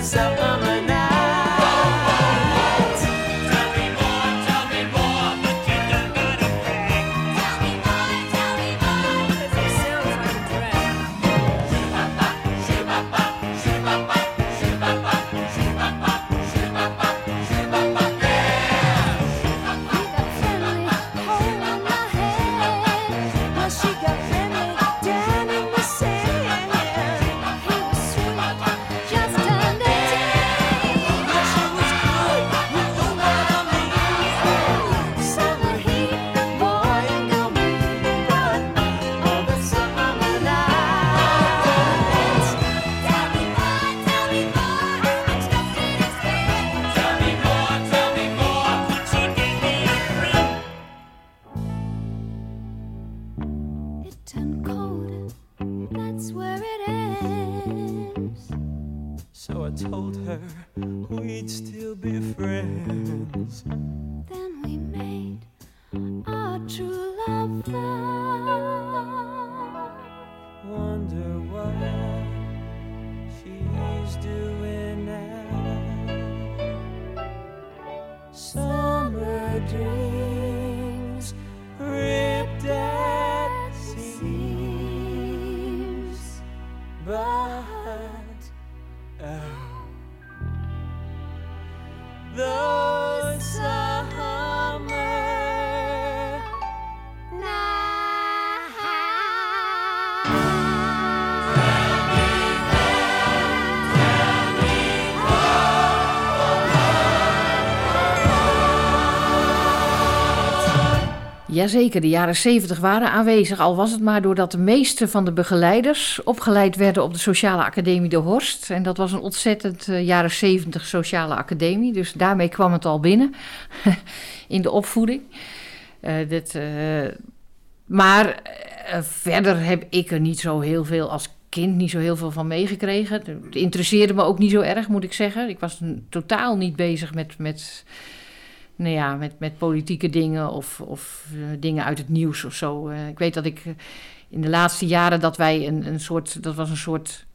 myself Jazeker, de jaren 70 waren aanwezig, al was het maar doordat de meeste van de begeleiders opgeleid werden op de Sociale Academie de Horst. En dat was een ontzettend eh, jaren 70 sociale academie, dus daarmee kwam het al binnen (laughs) in de opvoeding. Eh, dit, eh, maar verder heb ik er niet zo heel veel als kind niet zo heel veel van meegekregen. Het interesseerde me ook niet zo erg, moet ik zeggen. Ik was totaal niet bezig met, met, nou ja, met, met politieke dingen of, of eh, dingen uit het nieuws of zo. Eh, ik weet dat ik eh, in de laatste jaren dat wij een, een soort, dat was een soort,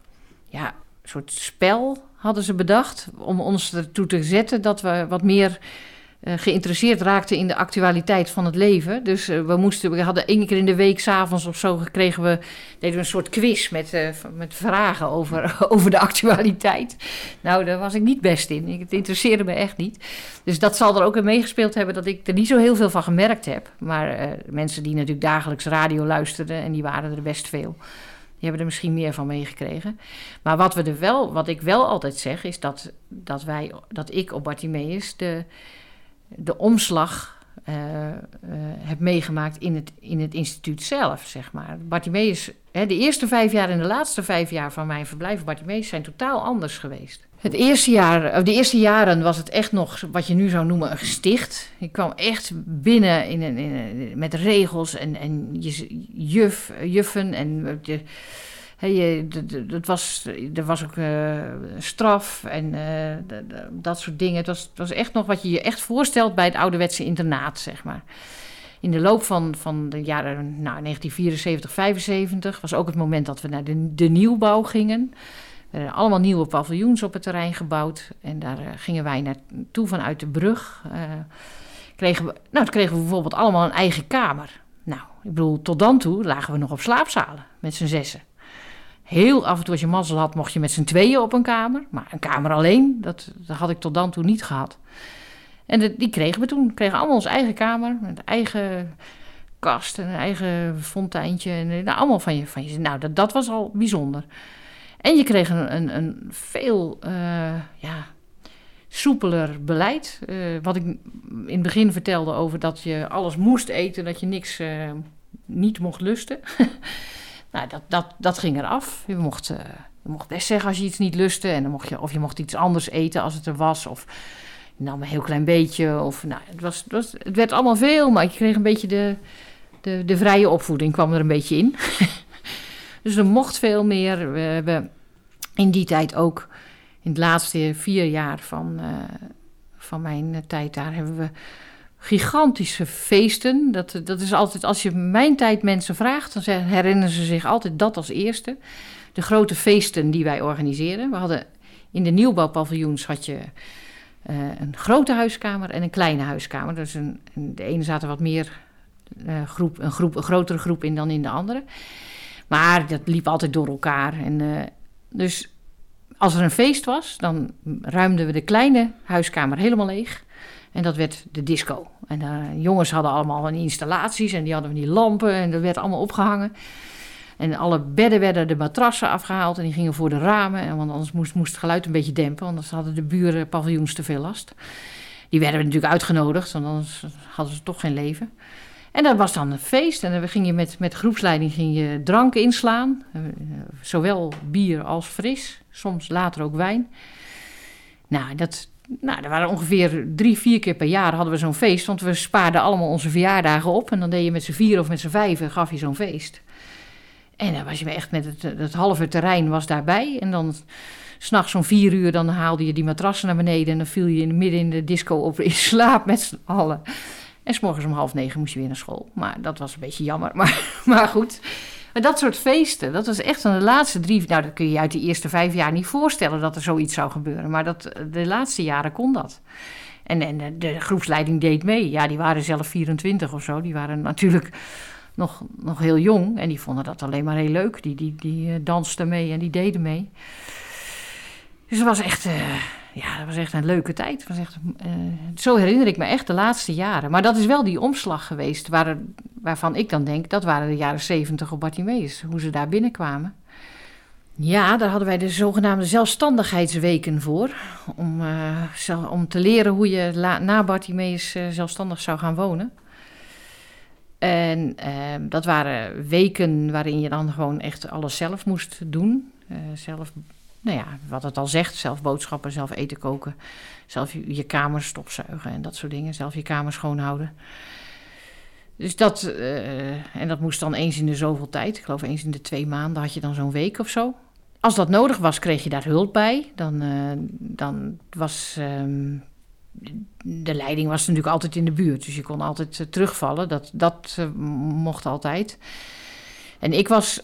ja, soort spel hadden ze bedacht om ons ertoe te zetten dat we wat meer geïnteresseerd raakten in de actualiteit van het leven. Dus eh, we moesten, we hadden één keer in de week, s'avonds of zo, kregen we, deden we een soort quiz met, eh, met vragen over, (laughs) over de actualiteit. Nou, daar was ik niet best in. Het interesseerde me echt niet. Dus dat zal er ook in meegespeeld hebben dat ik er niet zo heel veel van gemerkt heb. Maar eh, mensen die natuurlijk dagelijks radio luisterden, en die waren er best veel. Die hebben er misschien meer van meegekregen. Maar wat, we er wel, wat ik wel altijd zeg, is dat, dat, wij, dat ik op Bartimeus de, de omslag eh, eh, heb meegemaakt in het, in het instituut zelf, zeg maar. Bartimeus, hè, de eerste vijf jaar en de laatste vijf jaar van mijn verblijf op Bartimeus zijn totaal anders geweest. Het eerste jaar, de eerste jaren was het echt nog wat je nu zou noemen een gesticht. Ik kwam echt binnen in een, in met regels en, en juf, juffen en je, Hè, je, d- d- het was, er was ook eh, straf en eh, dat soort dingen. Het was, het was echt nog wat je je echt voorstelt bij het ouderwetse internaat, zeg maar. In de loop van, van de jaren nou, 1974, 75 was ook het moment dat we naar de, de nieuwbouw gingen. Er werden allemaal nieuwe paviljoens op het terrein gebouwd. En daar eh, gingen wij naartoe vanuit de brug. Kregen we, nou, kregen we bijvoorbeeld allemaal een eigen kamer. Nou, ik bedoel, tot dan toe lagen we nog op slaapzalen met z'n zessen. Heel af en toe, als je mazzel had, mocht je met z'n tweeën op een kamer. Maar een kamer alleen, dat, dat had ik tot dan toe niet gehad. En die kregen we toen. We kregen allemaal onze eigen kamer. Met een eigen kast en een eigen fonteintje. En, eh, nou, allemaal van je. Van je nou, dat, dat was al bijzonder. En je kreeg een, een, een veel eh, ja, soepeler beleid. Eh, wat ik in het begin vertelde over dat je alles moest eten, dat je niks niet mocht lusten. (laughs) nou, dat, dat, dat ging eraf. Je mocht, eh, je mocht best zeggen als je iets niet lustte. En dan mocht je, of je mocht iets anders eten als het er was. Of je nam een heel klein beetje. Of, nou, het, was, het, was, het werd allemaal veel, maar je kreeg een beetje de, de, de vrije opvoeding kwam er een beetje in. (laughs) dus er mocht veel meer. We hebben in die tijd ook, in het laatste vier jaar van, eh, van mijn eh, tijd daar, hebben we gigantische feesten. Dat, dat is altijd, als je mijn tijd mensen vraagt, dan zeggen- herinneren ze zich altijd dat als eerste. De grote feesten die wij organiseren. We hadden in de nieuwbouwpaviljoens had je eh, een grote huiskamer en een kleine huiskamer. Dus een, de ene zat er wat meer eh, groep, een groep, een grotere groep in dan in de andere. Maar dat liep altijd door elkaar. En, eh, dus als er een feest was, dan ruimden we de kleine huiskamer helemaal leeg. En dat werd de disco. En de jongens hadden allemaal van installaties en die hadden van die lampen en dat werd allemaal opgehangen. En alle bedden werden de matrassen afgehaald en die gingen voor de ramen. En want anders moest, moest het geluid een beetje dempen, want anders hadden de buren paviljoens te veel last. Die werden natuurlijk uitgenodigd, want anders hadden ze toch geen leven. En dat was dan een feest. En dan ging je met, met groepsleiding ging je drank inslaan. Eh, Zowel bier als fris. Soms later ook wijn. Nou, dat, nou, er waren ongeveer drie, vier keer per jaar hadden we zo'n feest. Want we spaarden allemaal onze verjaardagen op. En dan deed je met z'n vier of met z'n vijven gaf je zo'n feest. En dan was je echt met het, het halve terrein was daarbij. En dan s'nachts om vier uur dan haalde je die matrassen naar beneden. En dan viel je in de midden in de disco op in slaap met z'n allen. En s'morgens om half negen moest je weer naar school. Maar dat was een beetje jammer. (laughs) Maar, maar goed. Maar dat soort feesten, dat was echt van de laatste drie... Nou, dat kun je je uit de eerste vijf jaar niet voorstellen dat er zoiets zou gebeuren. Maar dat, de laatste jaren kon dat. En, en de, de groepsleiding deed mee. Ja, die waren zelf 24 of zo. Die waren natuurlijk nog, nog heel jong. En die vonden dat alleen maar heel leuk. Die, die, die eh, dansten mee en die deden mee. Dus het was echt, eh, ja, dat was echt een leuke tijd. Eh, zo herinner ik me echt de laatste jaren. Maar dat is wel die omslag geweest waar, waarvan ik dan denk... dat waren de jaren 70 op Bartimeus. Hoe ze daar binnenkwamen. Ja, daar hadden wij de zogenaamde zelfstandigheidsweken voor. Om, eh, om te leren hoe je na Bartimeus eh, zelfstandig zou gaan wonen. En ehm, dat waren weken waarin je dan gewoon echt alles zelf moest doen. Zelf, nou ja, wat het al zegt, zelf boodschappen, zelf eten koken. Zelf je, je kamer stofzuigen en dat soort dingen. Zelf je kamer schoonhouden. Dus dat, eh, en dat moest dan eens in de zoveel tijd. Ik geloof eens in de twee maanden had je dan zo'n week of zo. Als dat nodig was, kreeg je daar hulp bij. Dan, eh, dan was ehm, de leiding was natuurlijk altijd in de buurt. Dus je kon altijd eh, terugvallen. Dat, dat mocht altijd. En ik was...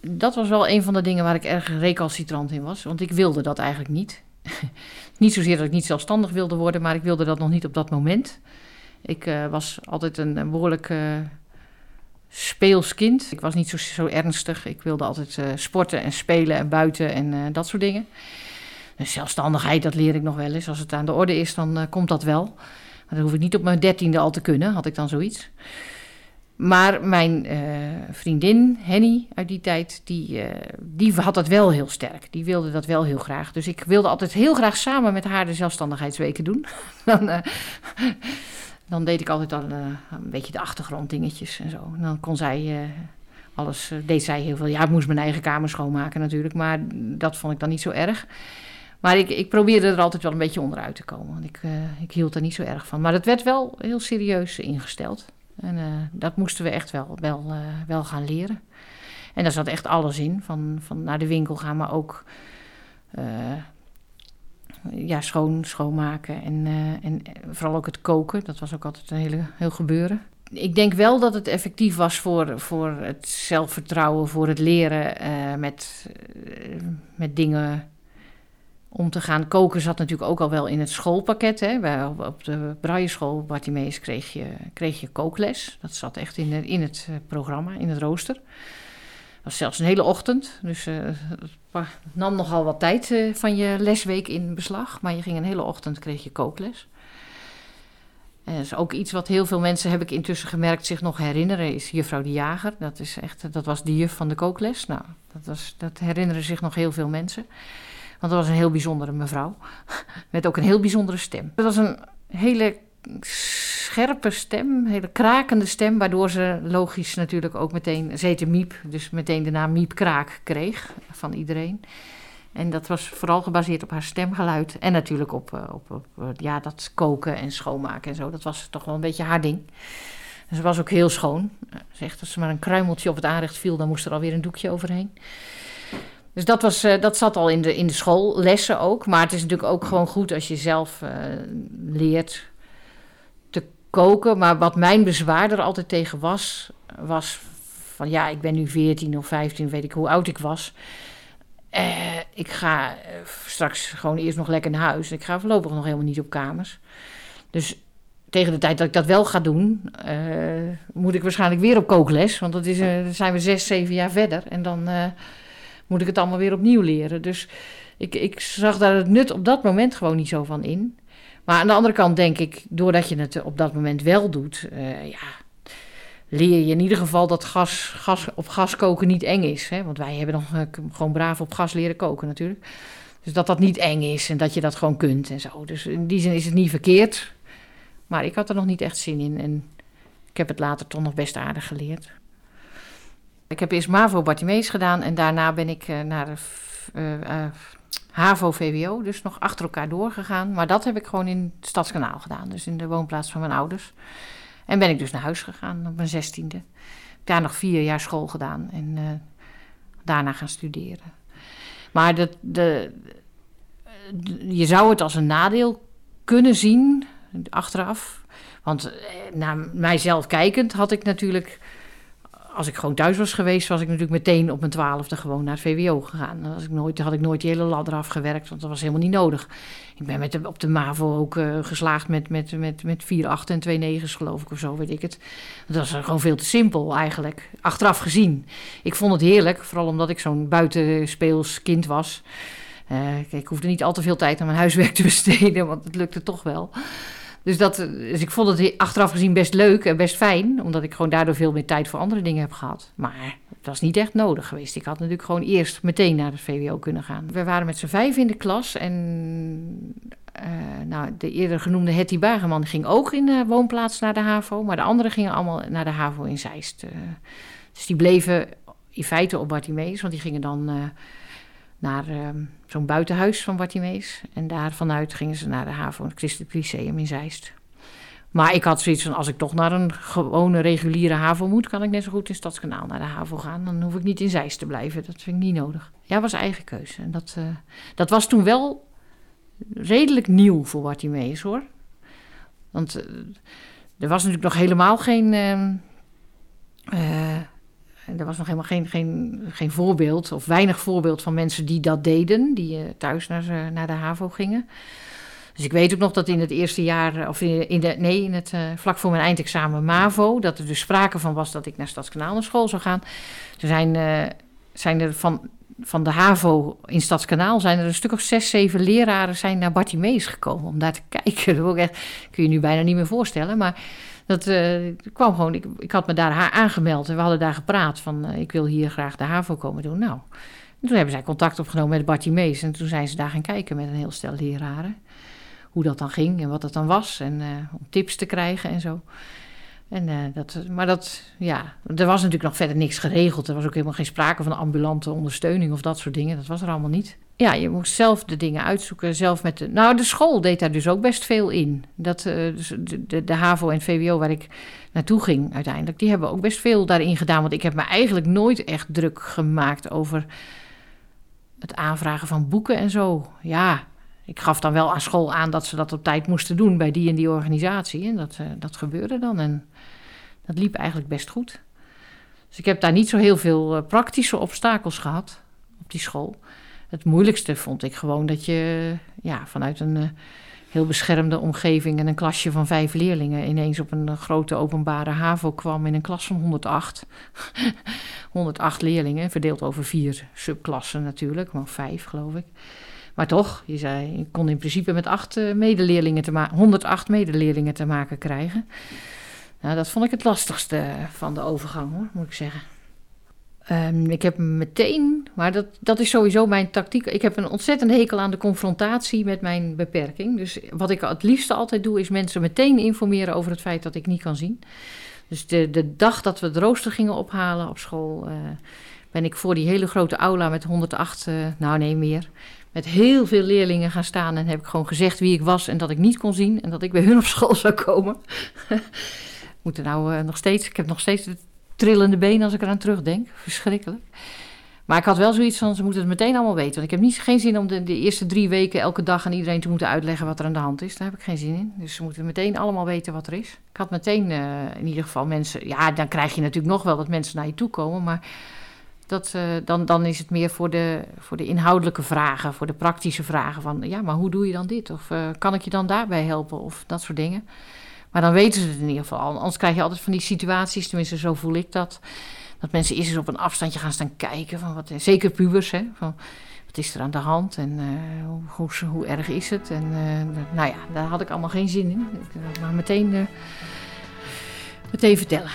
Dat was wel een van de dingen waar ik erg recalcitrant in was. Want ik wilde dat eigenlijk niet. (laughs) niet zozeer dat ik niet zelfstandig wilde worden, maar ik wilde dat nog niet op dat moment. Ik eh, was altijd een, behoorlijk eh, speels kind. Ik was niet zo, zo ernstig. Ik wilde altijd eh, sporten en spelen en buiten en dat soort dingen. Zelfstandigheid, dat leer ik nog wel eens. Als het aan de orde is, dan komt dat wel. Maar dat hoef ik niet op mijn dertiende al te kunnen, had ik dan zoiets. Maar mijn eh, vriendin, Henny, uit die tijd, die, eh, die had dat wel heel sterk. Die wilde dat wel heel graag. Dus ik wilde altijd heel graag samen met haar de zelfstandigheidsweken doen. (laughs) dan, eh, dan deed ik altijd al een beetje de achtergronddingetjes en zo. En dan kon zij alles, deed zij heel veel. Ja, ik moest mijn eigen kamer schoonmaken natuurlijk, maar dat vond ik dan niet zo erg. Maar ik, ik probeerde er altijd wel een beetje onderuit te komen. Want ik, ik hield er niet zo erg van. Maar het werd wel heel serieus ingesteld. En eh, dat moesten we echt wel, wel, eh, wel gaan leren. En daar zat echt alles in. Van, van naar de winkel gaan, maar ook eh, ja, schoon, schoonmaken. En, en vooral ook het koken. Dat was ook altijd een hele, heel gebeuren. Ik denk wel dat het effectief was voor, voor het zelfvertrouwen, voor het leren met, met dingen om te gaan koken zat natuurlijk ook al wel in het schoolpakket. Hè. Op, de Brailleschool Bartimeus kreeg je, kreeg je kookles. Dat zat echt in, in het eh, programma, in het rooster. Dat was zelfs een hele ochtend. Dus eh, het nam nogal wat tijd eh, van je lesweek in beslag. Maar je ging een hele ochtend, kreeg je kookles. En dat is ook iets wat heel veel mensen, heb ik intussen gemerkt, zich nog herinneren, is juffrouw de Jager. Dat, is echt, dat was de juf van de kookles. Nou, dat, was, dat herinneren zich nog heel veel mensen. Want dat was een heel bijzondere mevrouw. (laughs) Met ook een heel bijzondere stem. Het was een hele scherpe stem, hele krakende stem. Waardoor ze logisch natuurlijk ook meteen, ze Miep. Dus meteen de naam Miep Kraak kreeg van iedereen. En dat was vooral gebaseerd op haar stemgeluid. En natuurlijk op, eh, op, eh, ja, dat koken en schoonmaken en zo. Dat was toch wel een beetje haar ding. En ze was ook heel schoon. Eh, Ze zegt als er maar een kruimeltje op het aanrecht viel, dan moest er alweer een doekje overheen. Dus dat, was, eh, dat zat al in de, in de schoollessen ook. Maar het is natuurlijk ook gewoon goed als je zelf eh, leert te koken. Maar wat mijn bezwaar er altijd tegen was, was van ja, ik ben nu 14 of 15, weet ik hoe oud ik was. Eh, ik ga straks gewoon eerst nog lekker naar huis. Ik ga voorlopig nog helemaal niet op kamers. Dus tegen de tijd dat ik dat wel ga doen, moet ik waarschijnlijk weer op kookles. Want dat is, dan zijn we zes, zeven jaar verder. En dan moet ik het allemaal weer opnieuw leren. Dus ik, ik zag daar het nut op dat moment gewoon niet zo van in. Maar aan de andere kant denk ik, doordat je het op dat moment wel doet, eh, ja, leer je in ieder geval dat gas, gas, op gas koken niet eng is. Hè? Want wij hebben nog eh, gewoon braaf op gas leren koken natuurlijk. Dus dat dat niet eng is en dat je dat gewoon kunt en zo. Dus in die zin is het niet verkeerd. Maar ik had er nog niet echt zin in. En ik heb het later toch nog best aardig geleerd. Ik heb eerst MAVO Bartimees gedaan en daarna ben ik eh, naar de eh, eh, HAVO VWO, dus nog achter elkaar doorgegaan. Maar dat heb ik gewoon in het Stadskanaal gedaan, dus in de woonplaats van mijn ouders. En ben ik dus naar huis gegaan op mijn zestiende. Daar nog vier jaar school gedaan en daarna gaan studeren. Maar de, de- je zou het als een nadeel kunnen zien achteraf. Want naar mijzelf kijkend had ik natuurlijk als ik gewoon thuis was geweest, was ik natuurlijk meteen op mijn twaalfde gewoon naar het VWO gegaan. Dan ik nooit, had ik nooit die hele ladder afgewerkt, want dat was helemaal niet nodig. Ik ben met op de MAVO ook eh, geslaagd met, met, met, met vier achten en twee negens, geloof ik, of zo, weet ik het. Dat was gewoon veel te simpel eigenlijk, achteraf gezien. Ik vond het heerlijk, vooral omdat ik zo'n buitenspeels kind was. Eh, ik hoefde niet al te veel tijd aan mijn huiswerk te besteden, want het lukte toch wel. Dus, dat, dus ik vond het achteraf gezien best leuk en best fijn, omdat ik gewoon daardoor veel meer tijd voor andere dingen heb gehad. Maar het was niet echt nodig geweest. Ik had natuurlijk gewoon eerst meteen naar het VWO kunnen gaan. We waren met z'n vijf in de klas en eh, nou, de eerder genoemde Hetty Bagerman ging ook in de woonplaats naar de HAVO. Maar de anderen gingen allemaal naar de HAVO in Zeist. eh. dus die bleven in feite op Bartimeus. Want die gingen dan eh, naar eh, zo'n buitenhuis van Bartimeus. En daar vanuit gingen ze naar de HAVO, het Christelijk Lyceum in Zeist. Maar ik had zoiets van, als ik toch naar een gewone reguliere HAVO moet... kan ik net zo goed in Stadskanaal naar de HAVO gaan. Dan hoef ik niet in Zeist te blijven. Dat vind ik niet nodig. Ja, was eigen keuze. En dat, eh, dat was toen wel redelijk nieuw voor Bartimeus, hoor. Want eh, er was natuurlijk nog helemaal geen... ehm, eh, er was nog helemaal geen, geen, geen voorbeeld, of weinig voorbeeld van mensen die dat deden, die eh, thuis naar, naar de HAVO gingen. Dus ik weet ook nog dat in het eerste jaar, eh, of in, de, nee, in het, eh, vlak voor mijn eindexamen MAVO, dat er dus sprake van was dat ik naar Stadskanaal naar school zou gaan. Toen zijn, zijn er van, van de HAVO in Stadskanaal zijn er een stuk of zes, zeven leraren zijn naar Bartimeus gekomen om daar te (laughs) kijken. Dat ik echt, kun je nu bijna niet meer voorstellen, maar dat eh, kwam gewoon, ik, ik had me daar ha- aangemeld en we hadden daar gepraat van eh, ik wil hier graag de HAVO komen doen. Nou, en toen hebben zij contact opgenomen met Bartimeus en toen zijn ze daar gaan kijken met een heel stel leraren. Hoe dat dan ging en wat dat dan was en eh, om tips te krijgen en zo. En, dat, maar dat, ja, er was natuurlijk nog verder niks geregeld. Er was ook helemaal geen sprake van ambulante ondersteuning of dat soort dingen. Dat was er allemaal niet. Ja, je moest zelf de dingen uitzoeken. Zelf met de, nou, de school deed daar dus ook best veel in. Dat, eh, dus de, de, de HAVO en VWO waar ik naartoe ging uiteindelijk, die hebben ook best veel daarin gedaan. Want ik heb me eigenlijk nooit echt druk gemaakt over het aanvragen van boeken en zo. Ja, ik gaf dan wel aan school aan dat ze dat op tijd moesten doen bij die en die organisatie. En dat, eh, dat gebeurde dan. En dat liep eigenlijk best goed. Dus ik heb daar niet zo heel veel eh, praktische obstakels gehad op die school. Het moeilijkste vond ik gewoon dat je ja, vanuit een eh, heel beschermde omgeving en een klasje van vijf leerlingen ineens op een eh, grote openbare HAVO kwam in een klas van 108. 108 (laughs) leerlingen, verdeeld over vier subklassen natuurlijk, maar vijf geloof ik. Maar toch, je, zei, je kon in principe met acht eh, medeleerlingen te ma- 108 medeleerlingen te maken krijgen. Nou, dat vond ik het lastigste van de overgang, hoor, moet ik zeggen. Ehm, ik heb meteen, maar dat, dat is sowieso mijn tactiek. Ik heb een ontzettend hekel aan de confrontatie met mijn beperking. Dus wat ik het liefste altijd doe, is mensen meteen informeren over het feit dat ik niet kan zien. Dus de, de dag dat we het rooster gingen ophalen op school, eh, ben ik voor die hele grote aula met 108, eh, nou nee meer, met heel veel leerlingen gaan staan. En heb ik gewoon gezegd wie ik was en dat ik niet kon zien en dat ik bij hun op school zou komen. (laughs) Moet er nou eh, nog steeds, ik heb nog steeds trillende benen als ik eraan terugdenk. Verschrikkelijk. Maar ik had wel zoiets van, ze moeten het meteen allemaal weten. Want ik heb niet, geen zin om de, de eerste drie weken elke dag aan iedereen te moeten uitleggen wat er aan de hand is. Daar heb ik geen zin in. Dus ze moeten meteen allemaal weten wat er is. Ik had meteen eh, in ieder geval mensen... Ja, dan krijg je natuurlijk nog wel dat mensen naar je toe komen. Maar dat, eh, dan, dan is het meer voor de, voor de inhoudelijke vragen, voor de praktische vragen. Van ja, maar hoe doe je dan dit? Of eh, kan ik je dan daarbij helpen? Of dat soort dingen. Maar dan weten ze het in ieder geval. Anders krijg je altijd van die situaties, tenminste zo voel ik dat. Dat mensen eerst eens op een afstandje gaan staan kijken. Van wat, zeker pubers, hè. Van, wat is er aan de hand en eh, hoe, hoe, hoe erg is het? En eh, nou ja, daar had ik allemaal geen zin in. Ik wil maar meteen, eh, meteen vertellen.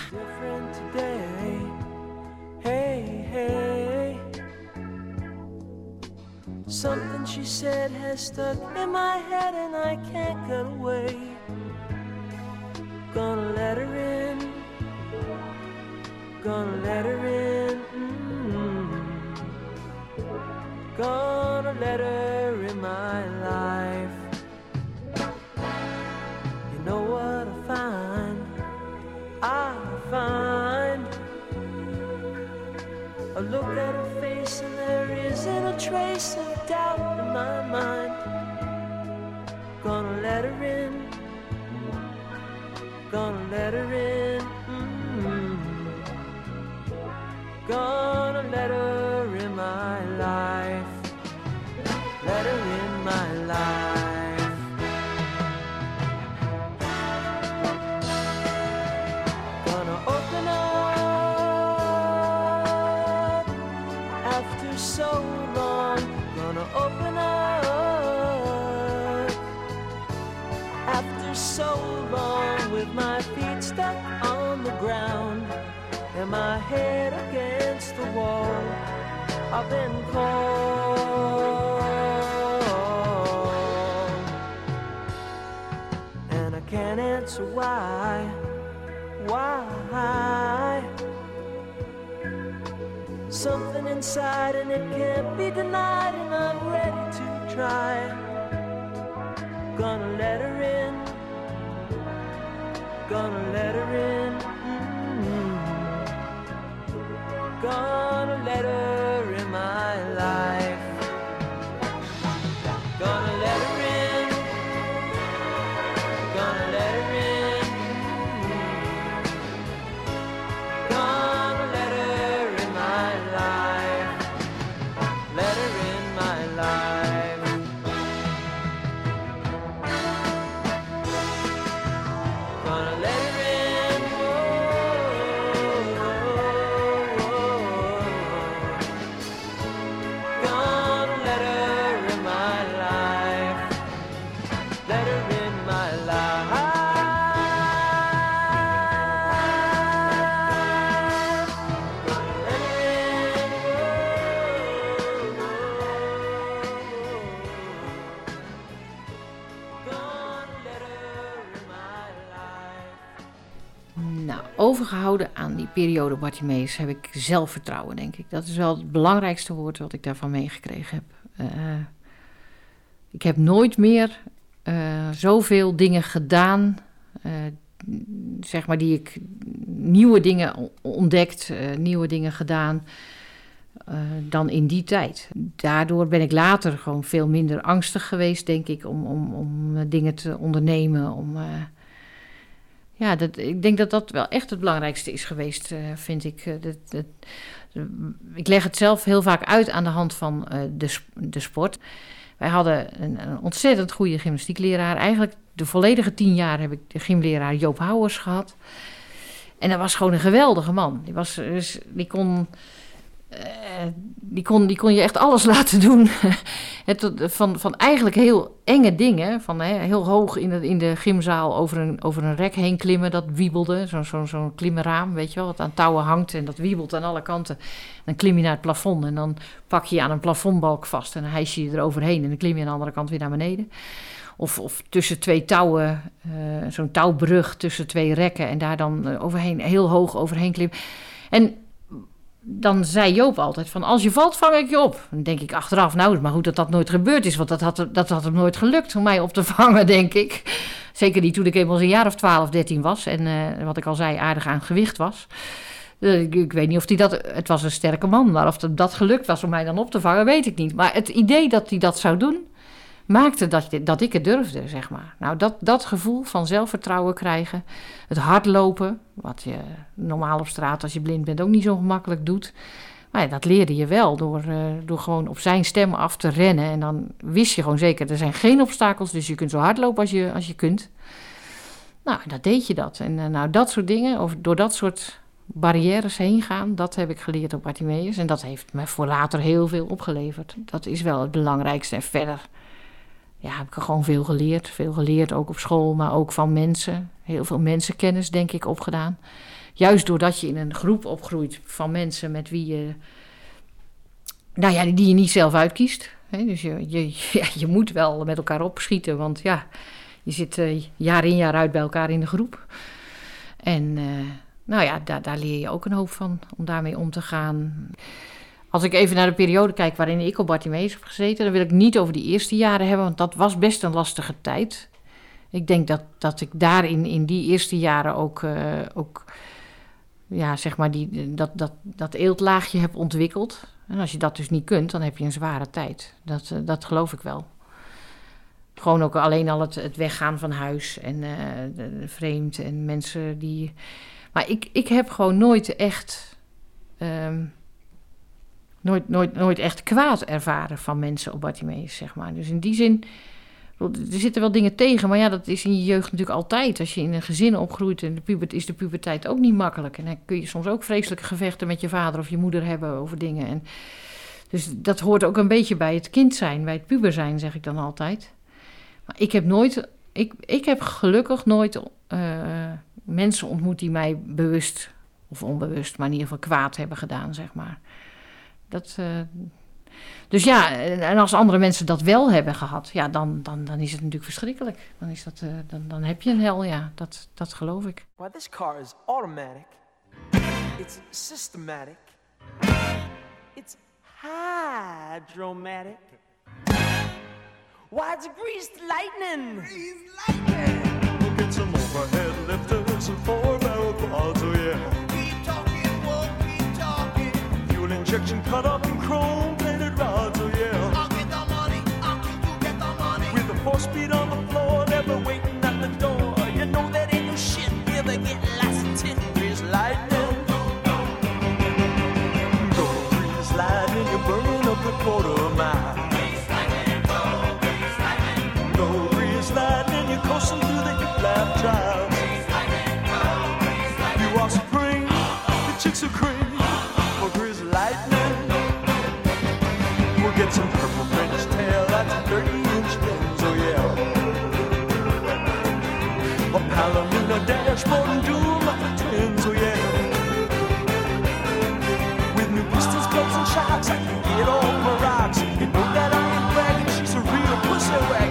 Something she said has stuck in my head and I can't get away. Gonna let Overgehouden aan die periode Bartimeus heb ik zelfvertrouwen, denk ik. Dat is wel het belangrijkste woord wat ik daarvan meegekregen heb. Eh, ik heb nooit meer eh, zoveel dingen gedaan, eh, zeg maar, die ik nieuwe dingen ontdekt, nieuwe dingen gedaan, dan in die tijd. Daardoor ben ik later gewoon veel minder angstig geweest, denk ik, om, om, om dingen te ondernemen, om... eh, ja, dat, ik denk dat dat wel echt het belangrijkste is geweest, eh, vind ik. Eh, dat, dat, ik leg het zelf heel vaak uit aan de hand van eh, de, de sport. Wij hadden een, een ontzettend goede gymnastiekleraar. Eigenlijk de volledige tien jaar heb ik de gymleraar Joop Houwers gehad. En dat was gewoon een geweldige man. Die, was, dus, die, kon, eh, die, kon, die kon je echt alles (laughs) laten doen. Van, van eigenlijk heel enge dingen. Van hè, heel hoog in de, in de gymzaal over een, over een rek heen klimmen. Dat wiebelde. Zo'n zo, zo'n klimraam, weet je wel. Wat aan touwen hangt en dat wiebelt aan alle kanten. Dan klim je naar het plafond en dan pak je je aan een plafondbalk vast. En dan hijs je je eroverheen en dan klim je aan de andere kant weer naar beneden. Of, of tussen twee touwen, eh, zo'n touwbrug tussen twee rekken. En daar dan eh, overheen, heel hoog overheen klimmen. En dan zei Joop altijd van als je valt vang ik je op. Dan denk ik achteraf, nou maar goed dat dat nooit gebeurd is. Want dat had, dat had hem nooit gelukt om mij op te (laughs) vangen, denk ik. Zeker niet toen ik eenmaal een jaar of 12, 13 was. En eh, wat ik al zei, aardig aan gewicht was. Eh, ik, weet niet of hij dat... Het was een sterke man, maar of dat gelukt was om mij dan op te vangen, weet ik niet. Maar het idee dat hij dat zou doen, maakte dat, dat ik het durfde, zeg maar. Nou, dat, dat gevoel van zelfvertrouwen krijgen, het hardlopen, wat je normaal op straat als je blind bent ook niet zo gemakkelijk doet. Maar ja, dat leerde je wel door, eh, door gewoon op zijn stem af te rennen. En dan wist je gewoon zeker, er zijn geen obstakels, dus je kunt zo hard lopen als je, als je kunt. Nou, dat deed je dat. En eh, nou, dat soort dingen, of door dat soort barrières heen gaan, dat heb ik geleerd op Bartimeus. En dat heeft me voor later heel veel opgeleverd. Dat is wel het belangrijkste. En verder ja, heb ik er gewoon veel geleerd. Veel geleerd, ook op school, maar ook van mensen. Heel veel mensenkennis, denk ik, opgedaan. Juist doordat je in een groep opgroeit van mensen met wie je... Nou ja, die je niet zelf uitkiest. Dus je, je, (laughs) je moet wel met elkaar opschieten, want ja, je zit eh, jaar in jaar uit bij elkaar in de groep. En eh, nou ja, daar, daar leer je ook een hoop van, om daarmee om te gaan. Als ik even naar de periode kijk waarin ik op Bartimeus heb gezeten, dan wil ik niet over die eerste jaren hebben, want dat was best een lastige tijd. Ik denk dat, dat ik daarin, in die eerste jaren ook, eh, ook ja, zeg maar, die, dat, dat, dat eeltlaagje heb ontwikkeld. En als je dat dus niet kunt, dan heb je een zware tijd. Dat, eh, dat geloof ik wel. Gewoon ook alleen al het, het weggaan van huis en eh, vreemd en mensen die. Maar ik, ik heb gewoon nooit echt. ehm, nooit, nooit, nooit echt kwaad ervaren van mensen op Bartimeus, zeg maar. Dus in die zin. Er zitten wel dingen tegen, maar ja, dat is in je jeugd natuurlijk altijd. Als je in een gezin opgroeit en de pubert, is de puberteit ook niet makkelijk. En dan kun je soms ook vreselijke gevechten met je vader of je moeder hebben over dingen. En dus dat hoort ook een beetje bij het kind zijn, bij het puber zijn, zeg ik dan altijd. Maar ik heb nooit, ik, ik heb gelukkig nooit eh, mensen ontmoet die mij bewust of onbewust, maar in ieder geval kwaad hebben gedaan, zeg maar. Dat, eh, Dus ja, en als andere mensen dat wel hebben gehad, ja, dan, dan, dan is het natuurlijk verschrikkelijk. Dan, is dat, eh, dan, dan heb je een hel, ja, dat, dat geloof ik. Why, this car is automatic. It's systematic. It's hydromatic. Why, it's greased lightning. Greased lightning. We'll get some overhead lifters and four barrel quads, oh yeah. Injection cut up in chrome plated rods, oh yeah. I'll get the money, I'll Uncle, you get the money. With a four speed on the floor, never waiting dashboard doom of the twins, oh yeah. With new pistons, clubs, and shocks, I can get my rocks. You know that I ain't bragging, she's a real pussy wagon,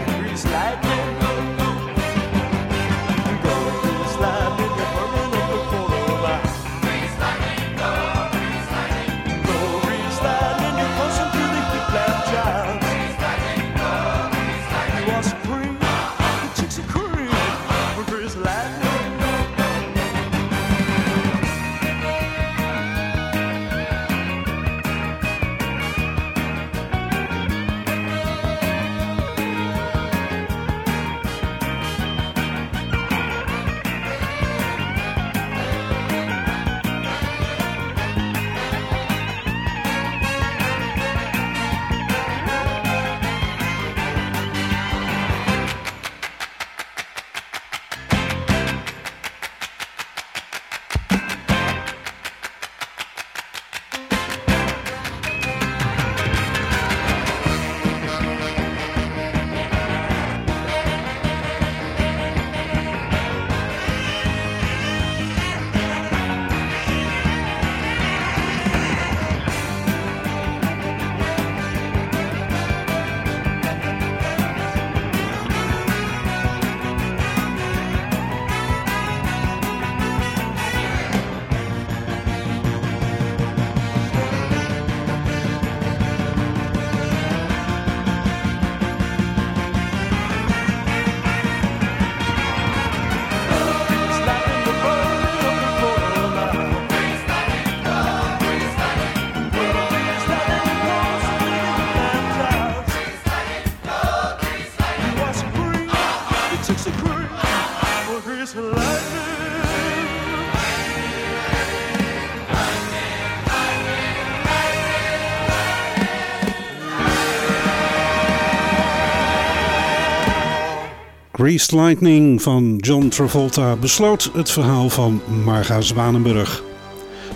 Greased Lightning van John Travolta besloot het verhaal van Marga Zwanenburg.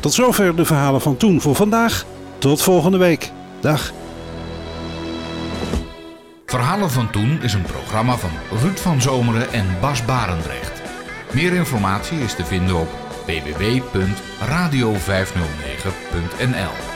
Tot zover de verhalen van toen voor vandaag. Tot volgende week. Dag. Verhalen van Toen is een programma van Ruud van Zomeren en Bas Barendrecht. Meer informatie is te vinden op www.radio509.nl